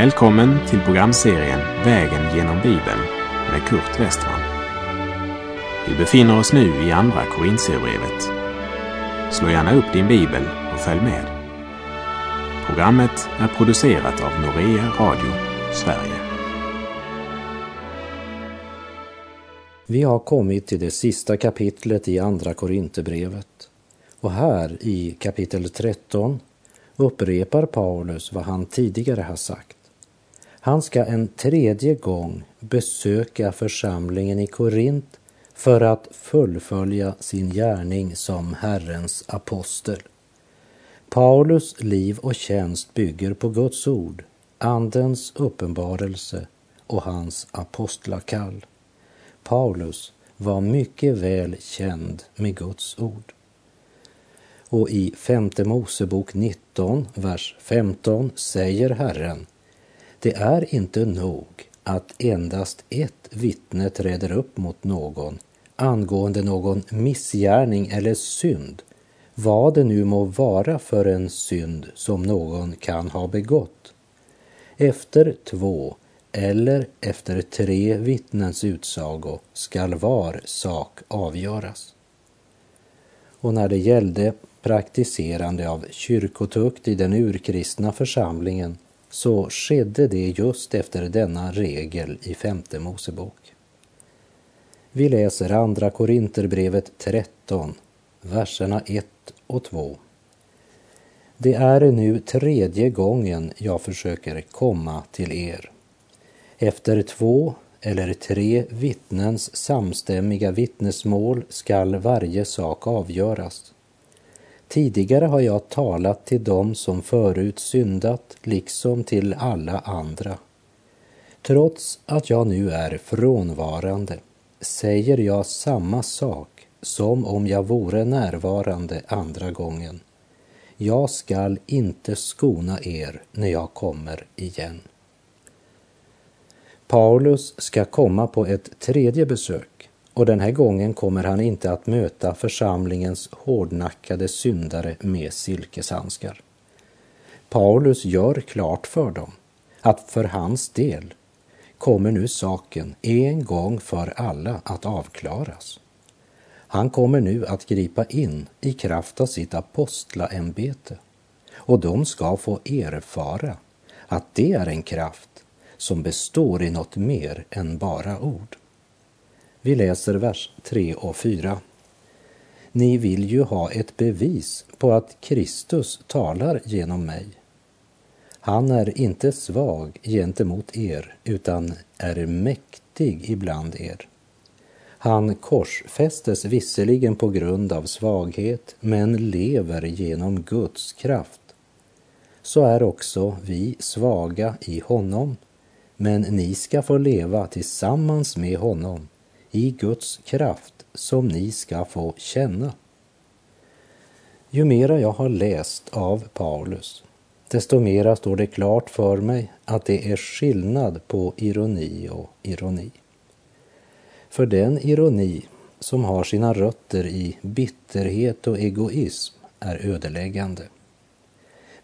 Välkommen till programserien Vägen genom Bibeln med Kurt Westman. Vi befinner oss nu i Andra Korintierbrevet. Slå gärna upp din bibel och följ med. Programmet är producerat av Norea Radio Sverige. Vi har kommit till det sista kapitlet i Andra Korinthierbrevet och här i kapitel 13 upprepar Paulus vad han tidigare har sagt. Han ska en tredje gång besöka församlingen i Korint för att fullfölja sin gärning som Herrens apostel. Paulus liv och tjänst bygger på Guds ord, Andens uppenbarelse och hans apostlakall. Paulus var mycket väl känd med Guds ord. Och i femte Mosebok 19, vers 15 säger Herren det är inte nog att endast ett vittne träder upp mot någon angående någon missgärning eller synd, vad det nu må vara för en synd som någon kan ha begått. Efter två eller efter tre vittnens utsago skall var sak avgöras. Och när det gällde praktiserande av kyrkotukt i den urkristna församlingen så skedde det just efter denna regel i femte Mosebok. Vi läser andra Korinterbrevet 13, verserna 1 och 2. Det är nu tredje gången jag försöker komma till er. Efter två eller tre vittnens samstämmiga vittnesmål skall varje sak avgöras. Tidigare har jag talat till dem som förut syndat, liksom till alla andra. Trots att jag nu är frånvarande säger jag samma sak som om jag vore närvarande andra gången. Jag skall inte skona er när jag kommer igen. Paulus ska komma på ett tredje besök och den här gången kommer han inte att möta församlingens hårdnackade syndare med silkeshandskar. Paulus gör klart för dem att för hans del kommer nu saken en gång för alla att avklaras. Han kommer nu att gripa in i kraft av sitt apostlaämbete och de ska få erfara att det är en kraft som består i något mer än bara ord. Vi läser vers 3 och 4. Ni vill ju ha ett bevis på att Kristus talar genom mig. Han är inte svag gentemot er utan är mäktig ibland er. Han korsfästes visserligen på grund av svaghet men lever genom Guds kraft. Så är också vi svaga i honom men ni ska få leva tillsammans med honom i Guds kraft som ni ska få känna. Ju mera jag har läst av Paulus, desto mera står det klart för mig att det är skillnad på ironi och ironi. För den ironi som har sina rötter i bitterhet och egoism är ödeläggande.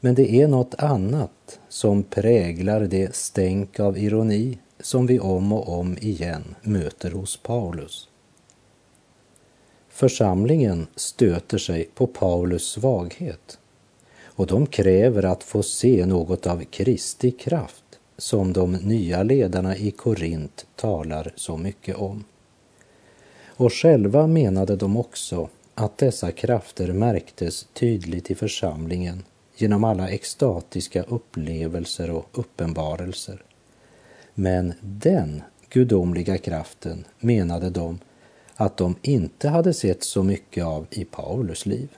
Men det är något annat som präglar det stänk av ironi som vi om och om igen möter hos Paulus. Församlingen stöter sig på Paulus svaghet och de kräver att få se något av Kristi kraft som de nya ledarna i Korint talar så mycket om. Och själva menade de också att dessa krafter märktes tydligt i församlingen genom alla extatiska upplevelser och uppenbarelser. Men den gudomliga kraften menade de att de inte hade sett så mycket av i Paulus liv.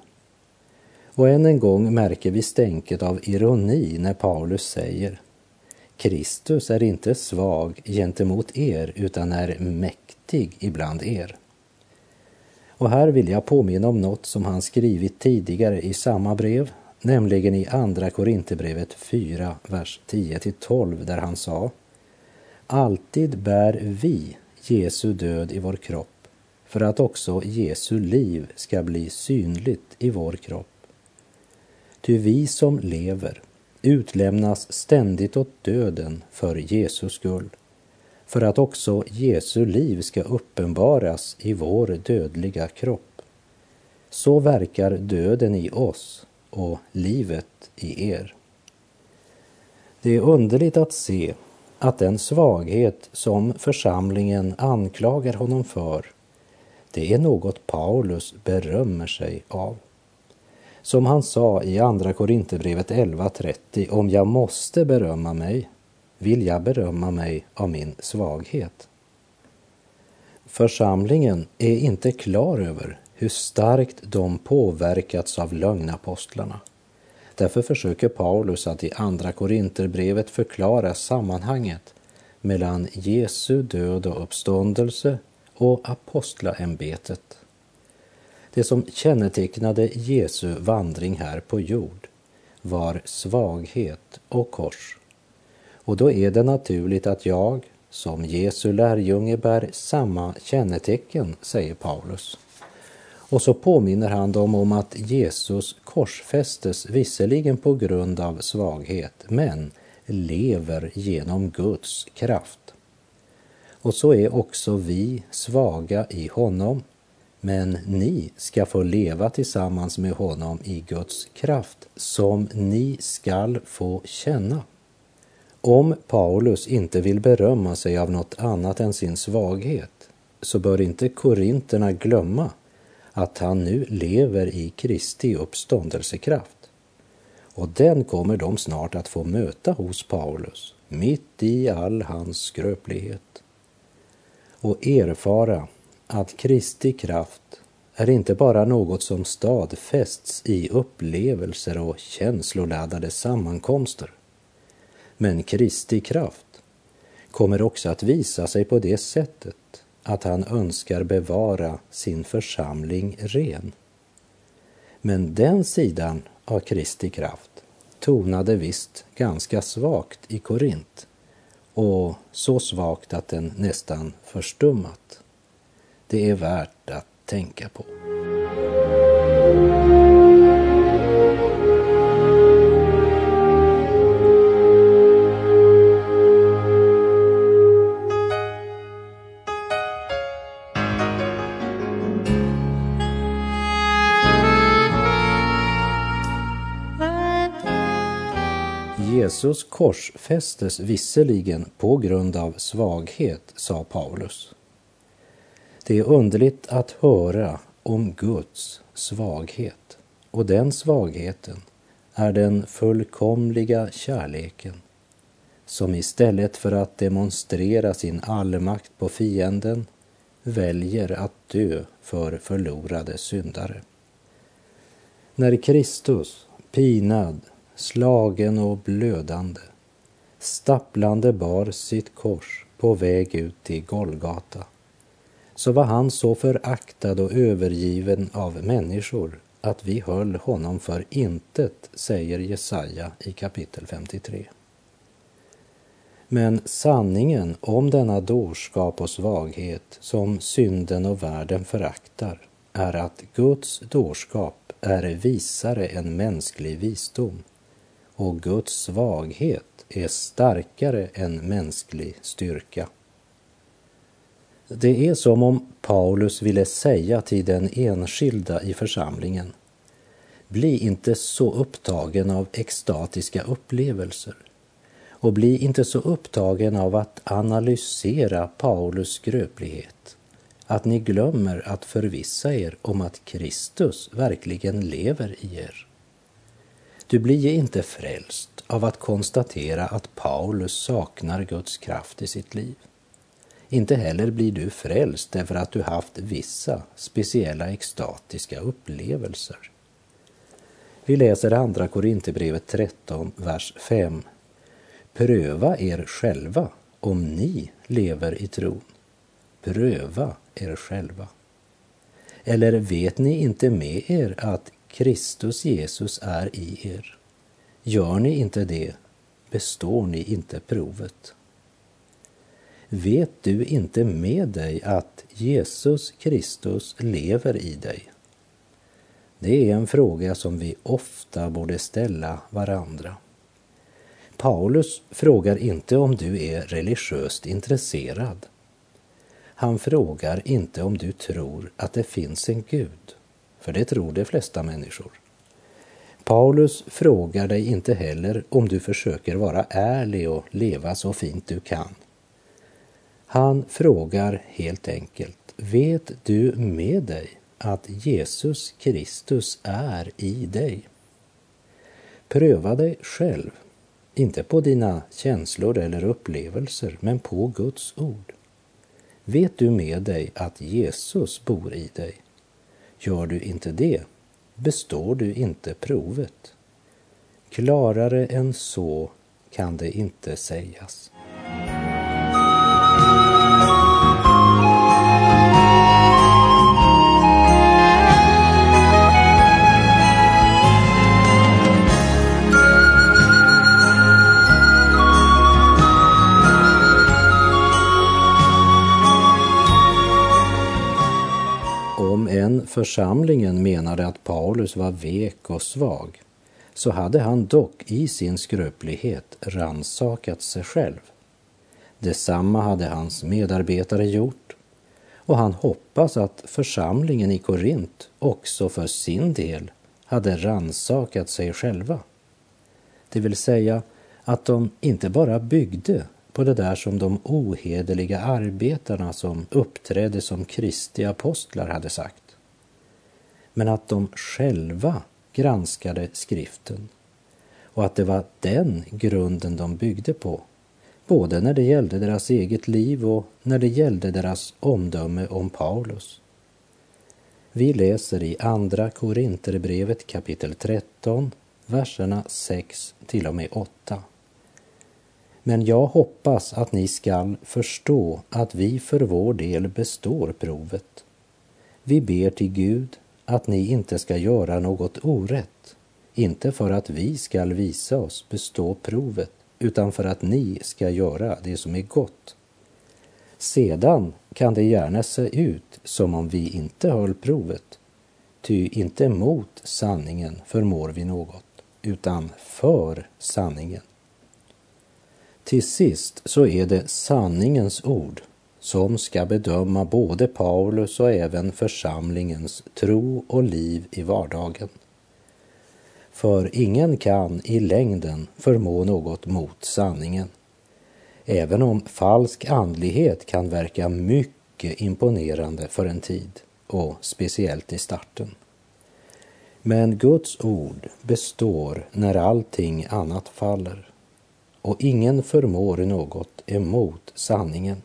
Och än en gång märker vi stänket av ironi när Paulus säger Kristus är inte svag gentemot er utan är mäktig ibland er. Och här vill jag påminna om något som han skrivit tidigare i samma brev, nämligen i Andra Korinthierbrevet 4, vers 10-12, där han sa Alltid bär vi Jesu död i vår kropp för att också Jesu liv ska bli synligt i vår kropp. Ty vi som lever utlämnas ständigt åt döden för Jesus skull, för att också Jesu liv ska uppenbaras i vår dödliga kropp. Så verkar döden i oss och livet i er. Det är underligt att se att den svaghet som församlingen anklagar honom för, det är något Paulus berömmer sig av. Som han sa i Andra Korinthierbrevet 11.30, om jag måste berömma mig, vill jag berömma mig av min svaghet. Församlingen är inte klar över hur starkt de påverkats av lögnapostlarna. Därför försöker Paulus att i Andra Korinterbrevet förklara sammanhanget mellan Jesu död och uppståndelse och apostlaämbetet. Det som kännetecknade Jesu vandring här på jord var svaghet och kors. Och då är det naturligt att jag som Jesu lärjunge bär samma kännetecken, säger Paulus. Och så påminner han dem om att Jesus korsfästes visserligen på grund av svaghet, men lever genom Guds kraft. Och så är också vi svaga i honom, men ni ska få leva tillsammans med honom i Guds kraft, som ni skall få känna. Om Paulus inte vill berömma sig av något annat än sin svaghet, så bör inte korinterna glömma att han nu lever i Kristi uppståndelsekraft. Och den kommer de snart att få möta hos Paulus, mitt i all hans skröplighet. Och erfara att Kristi kraft är inte bara något som stadfästs i upplevelser och känsloladdade sammankomster. Men Kristi kraft kommer också att visa sig på det sättet att han önskar bevara sin församling ren. Men den sidan av Kristi kraft tonade visst ganska svagt i Korint och så svagt att den nästan förstummat. Det är värt att tänka på. Jesus korsfästes visserligen på grund av svaghet, sa Paulus. Det är underligt att höra om Guds svaghet och den svagheten är den fullkomliga kärleken som istället för att demonstrera sin allmakt på fienden väljer att dö för förlorade syndare. När Kristus, pinad, slagen och blödande, stapplande bar sitt kors på väg ut till Golgata, så var han så föraktad och övergiven av människor att vi höll honom för intet, säger Jesaja i kapitel 53. Men sanningen om denna dårskap och svaghet som synden och världen föraktar är att Guds dårskap är visare än mänsklig visdom och Guds svaghet är starkare än mänsklig styrka. Det är som om Paulus ville säga till den enskilda i församlingen Bli inte så upptagen av extatiska upplevelser och bli inte så upptagen av att analysera Paulus skröplighet att ni glömmer att förvissa er om att Kristus verkligen lever i er. Du blir inte frälst av att konstatera att Paulus saknar Guds kraft i sitt liv. Inte heller blir du frälst därför att du haft vissa speciella extatiska upplevelser. Vi läser andra Korinthierbrevet 13, vers 5. Pröva er själva om ni lever i tron. Pröva er själva. Eller vet ni inte med er att Kristus Jesus är i er. Gör ni inte det består ni inte provet. Vet du inte med dig att Jesus Kristus lever i dig? Det är en fråga som vi ofta borde ställa varandra. Paulus frågar inte om du är religiöst intresserad. Han frågar inte om du tror att det finns en Gud, för det tror de flesta människor. Paulus frågar dig inte heller om du försöker vara ärlig och leva så fint du kan. Han frågar helt enkelt, vet du med dig att Jesus Kristus är i dig? Pröva dig själv, inte på dina känslor eller upplevelser, men på Guds ord. Vet du med dig att Jesus bor i dig? Gör du inte det består du inte provet. Klarare än så kan det inte sägas. Församlingen menade att Paulus var vek och svag så hade han dock i sin skröplighet ransakat sig själv. Detsamma hade hans medarbetare gjort och han hoppas att församlingen i Korint också för sin del hade ransakat sig själva. Det vill säga att de inte bara byggde på det där som de ohederliga arbetarna som uppträdde som Kristi apostlar hade sagt men att de själva granskade skriften och att det var den grunden de byggde på, både när det gällde deras eget liv och när det gällde deras omdöme om Paulus. Vi läser i Andra Korinterbrevet kapitel 13, verserna 6 till och med 8. Men jag hoppas att ni skall förstå att vi för vår del består provet. Vi ber till Gud att ni inte ska göra något orätt, inte för att vi skall visa oss bestå provet, utan för att ni ska göra det som är gott. Sedan kan det gärna se ut som om vi inte höll provet, ty inte mot sanningen förmår vi något, utan för sanningen. Till sist så är det sanningens ord som ska bedöma både Paulus och även församlingens tro och liv i vardagen. För ingen kan i längden förmå något mot sanningen. Även om falsk andlighet kan verka mycket imponerande för en tid och speciellt i starten. Men Guds ord består när allting annat faller och ingen förmår något emot sanningen.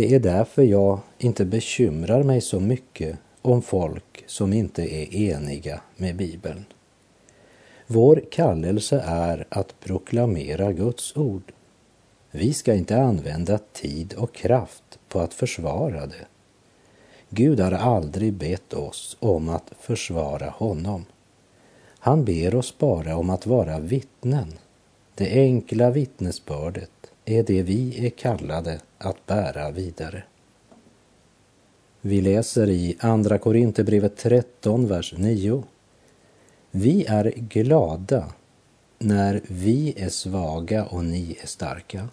Det är därför jag inte bekymrar mig så mycket om folk som inte är eniga med Bibeln. Vår kallelse är att proklamera Guds ord. Vi ska inte använda tid och kraft på att försvara det. Gud har aldrig bett oss om att försvara honom. Han ber oss bara om att vara vittnen, det enkla vittnesbördet är det vi är kallade att bära vidare. Vi läser i Andra Korinthierbrevet 13, vers 9. Vi är glada när vi är svaga och ni är starka.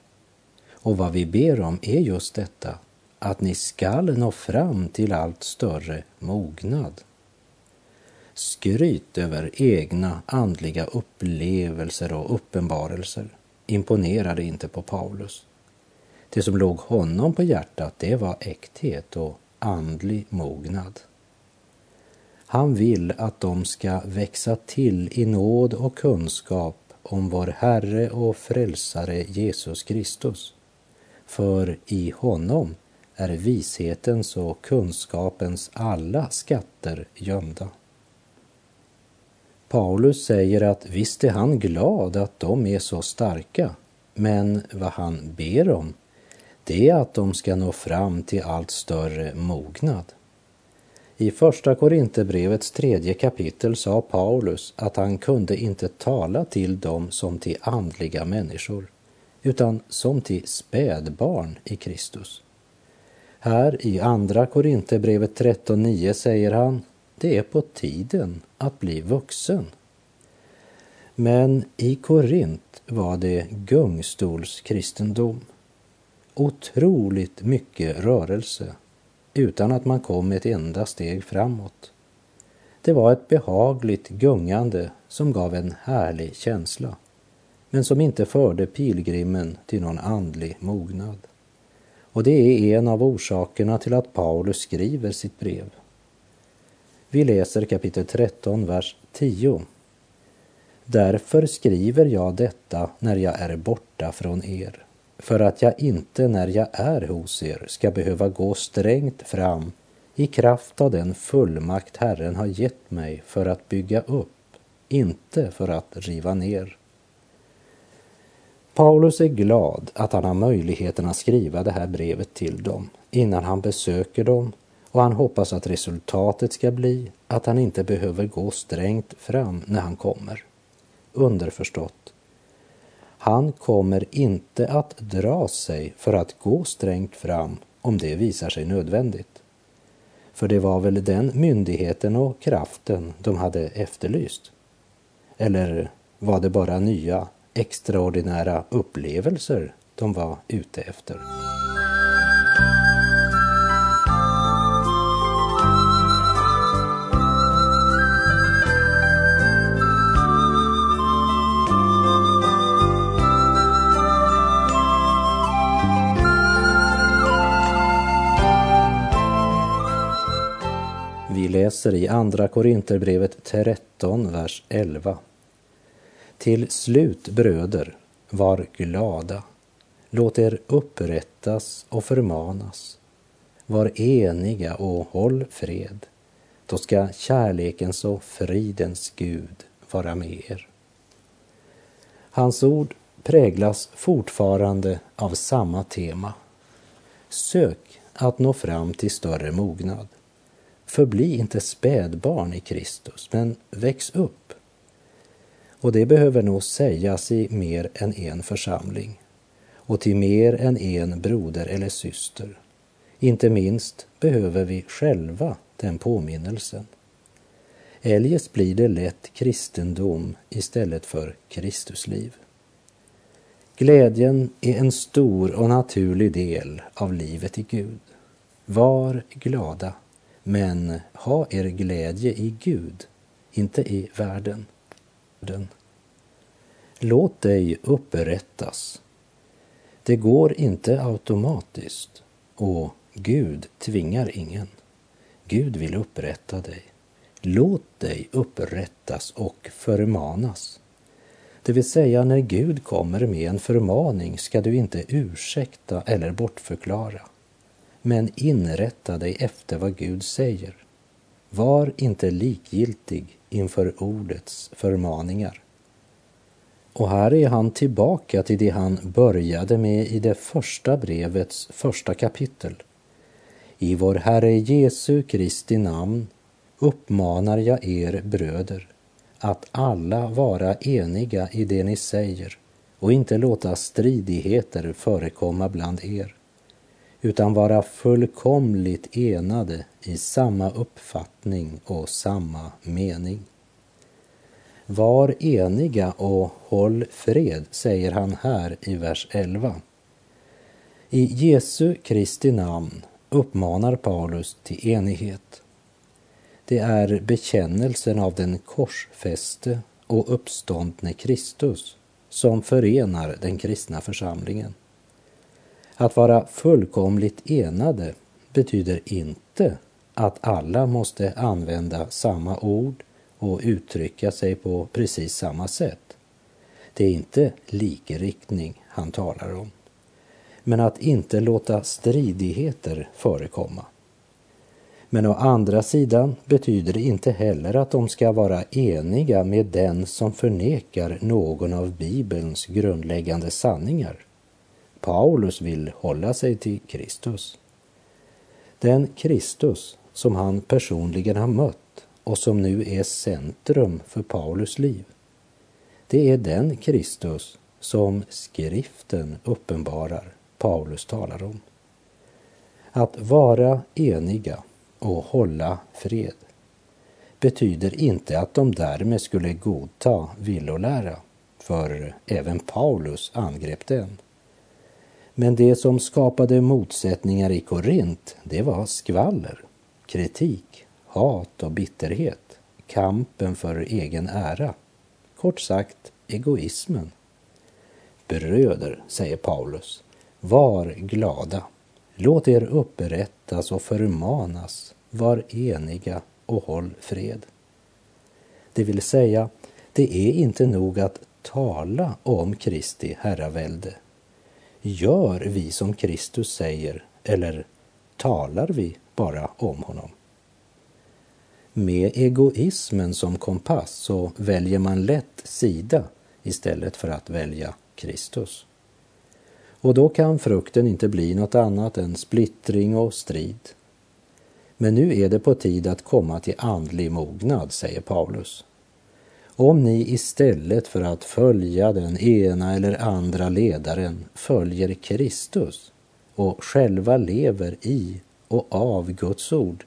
Och vad vi ber om är just detta, att ni skall nå fram till allt större mognad. Skryt över egna andliga upplevelser och uppenbarelser imponerade inte på Paulus. Det som låg honom på hjärtat, det var äkthet och andlig mognad. Han vill att de ska växa till i nåd och kunskap om vår Herre och Frälsare Jesus Kristus. För i honom är vishetens och kunskapens alla skatter gömda. Paulus säger att visst är han glad att de är så starka, men vad han ber om, det är att de ska nå fram till allt större mognad. I första Korinthierbrevets tredje kapitel sa Paulus att han kunde inte tala till dem som till andliga människor, utan som till spädbarn i Kristus. Här i andra Korinthierbrevet 13.9 säger han det är på tiden att bli vuxen. Men i Korint var det gungstolskristendom. Otroligt mycket rörelse utan att man kom ett enda steg framåt. Det var ett behagligt gungande som gav en härlig känsla, men som inte förde pilgrimen till någon andlig mognad. Och det är en av orsakerna till att Paulus skriver sitt brev. Vi läser kapitel 13, vers 10. Därför skriver jag detta när jag är borta från er, för att jag inte när jag är hos er ska behöva gå strängt fram i kraft av den fullmakt Herren har gett mig för att bygga upp, inte för att riva ner. Paulus är glad att han har möjligheten att skriva det här brevet till dem innan han besöker dem och han hoppas att resultatet ska bli att han inte behöver gå strängt fram när han kommer. Underförstått. Han kommer inte att dra sig för att gå strängt fram om det visar sig nödvändigt. För det var väl den myndigheten och kraften de hade efterlyst? Eller var det bara nya extraordinära upplevelser de var ute efter? Läser i Andra Korinterbrevet 13, vers 11. Till slut, bröder, var glada. Låt er upprättas och förmanas. Var eniga och håll fred. Då ska kärlekens och fridens Gud vara med er. Hans ord präglas fortfarande av samma tema. Sök att nå fram till större mognad. Förbli inte spädbarn i Kristus, men väx upp. Och det behöver nog sägas i mer än en församling och till mer än en broder eller syster. Inte minst behöver vi själva den påminnelsen. Eljest blir det lätt kristendom istället för Kristusliv. Glädjen är en stor och naturlig del av livet i Gud. Var glada men ha er glädje i Gud, inte i världen. Låt dig upprättas. Det går inte automatiskt och Gud tvingar ingen. Gud vill upprätta dig. Låt dig upprättas och förmanas. Det vill säga, när Gud kommer med en förmaning ska du inte ursäkta eller bortförklara men inrätta dig efter vad Gud säger. Var inte likgiltig inför ordets förmaningar. Och här är han tillbaka till det han började med i det första brevets första kapitel. I vår Herre Jesu Kristi namn uppmanar jag er bröder att alla vara eniga i det ni säger och inte låta stridigheter förekomma bland er utan vara fullkomligt enade i samma uppfattning och samma mening. Var eniga och håll fred, säger han här i vers 11. I Jesu Kristi namn uppmanar Paulus till enighet. Det är bekännelsen av den korsfäste och uppståndne Kristus som förenar den kristna församlingen. Att vara fullkomligt enade betyder inte att alla måste använda samma ord och uttrycka sig på precis samma sätt. Det är inte likriktning han talar om. Men att inte låta stridigheter förekomma. Men å andra sidan betyder det inte heller att de ska vara eniga med den som förnekar någon av Bibelns grundläggande sanningar. Paulus vill hålla sig till Kristus. Den Kristus som han personligen har mött och som nu är centrum för Paulus liv. Det är den Kristus som skriften uppenbarar, Paulus talar om. Att vara eniga och hålla fred. betyder inte att de därmed skulle godta villolära, för även Paulus angrep den. Men det som skapade motsättningar i Korint, det var skvaller, kritik, hat och bitterhet, kampen för egen ära. Kort sagt, egoismen. Bröder, säger Paulus, var glada. Låt er upprättas och förmanas. Var eniga och håll fred. Det vill säga, det är inte nog att tala om Kristi herravälde. Gör vi som Kristus säger eller talar vi bara om honom? Med egoismen som kompass så väljer man lätt sida istället för att välja Kristus. Och då kan frukten inte bli något annat än splittring och strid. Men nu är det på tid att komma till andlig mognad, säger Paulus. Om ni istället för att följa den ena eller andra ledaren följer Kristus och själva lever i och av Guds ord,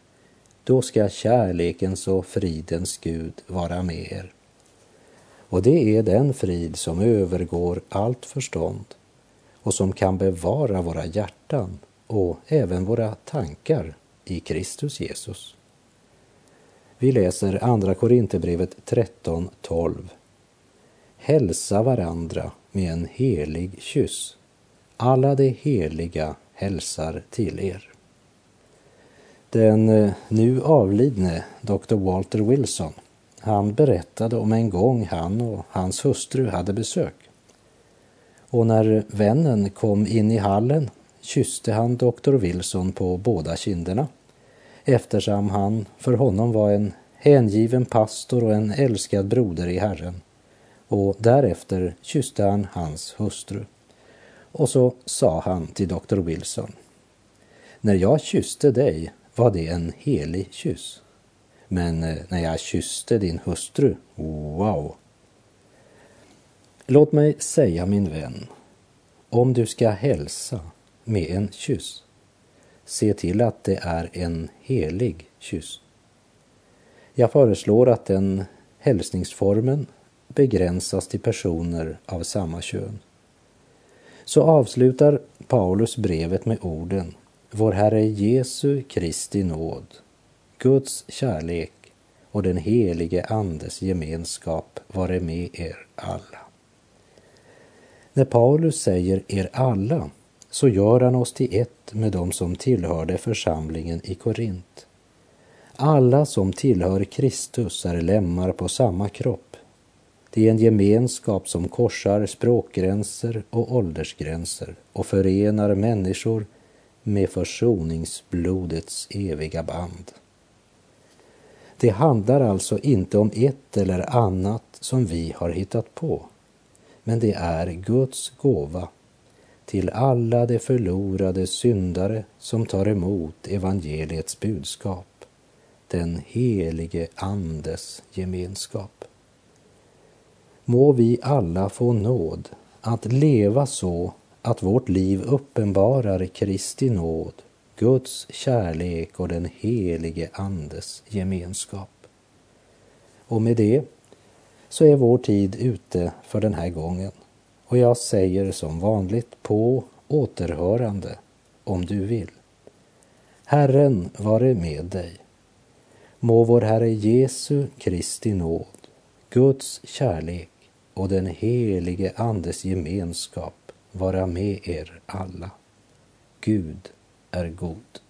då ska kärlekens och fridens Gud vara med er. Och det är den frid som övergår allt förstånd och som kan bevara våra hjärtan och även våra tankar i Kristus Jesus. Vi läser Andra Korinthierbrevet 13.12. Hälsa varandra med en helig kyss. Alla de heliga hälsar till er. Den eh, nu avlidne Dr. Walter Wilson, han berättade om en gång han och hans hustru hade besök. Och när vännen kom in i hallen kysste han Dr. Wilson på båda kinderna eftersom han för honom var en hängiven pastor och en älskad broder i Herren. Och därefter kysste han hans hustru. Och så sa han till doktor Wilson. När jag kysste dig var det en helig kyss. Men eh, när jag kysste din hustru, wow! Låt mig säga min vän, om du ska hälsa med en kyss, se till att det är en helig kyss. Jag föreslår att den hälsningsformen begränsas till personer av samma kön. Så avslutar Paulus brevet med orden Vår Herre Jesu Kristi nåd, Guds kärlek och den helige Andes gemenskap vare med er alla. När Paulus säger er alla så gör han oss till ett med dem som tillhörde församlingen i Korint. Alla som tillhör Kristus är lemmar på samma kropp. Det är en gemenskap som korsar språkgränser och åldersgränser och förenar människor med försoningsblodets eviga band. Det handlar alltså inte om ett eller annat som vi har hittat på, men det är Guds gåva till alla de förlorade syndare som tar emot evangeliets budskap, den helige Andes gemenskap. Må vi alla få nåd att leva så att vårt liv uppenbarar Kristi nåd, Guds kärlek och den helige Andes gemenskap. Och med det så är vår tid ute för den här gången. Och jag säger som vanligt på återhörande om du vill. Herren vare med dig. Må vår Herre Jesu Kristi nåd, Guds kärlek och den helige Andes gemenskap vara med er alla. Gud är god.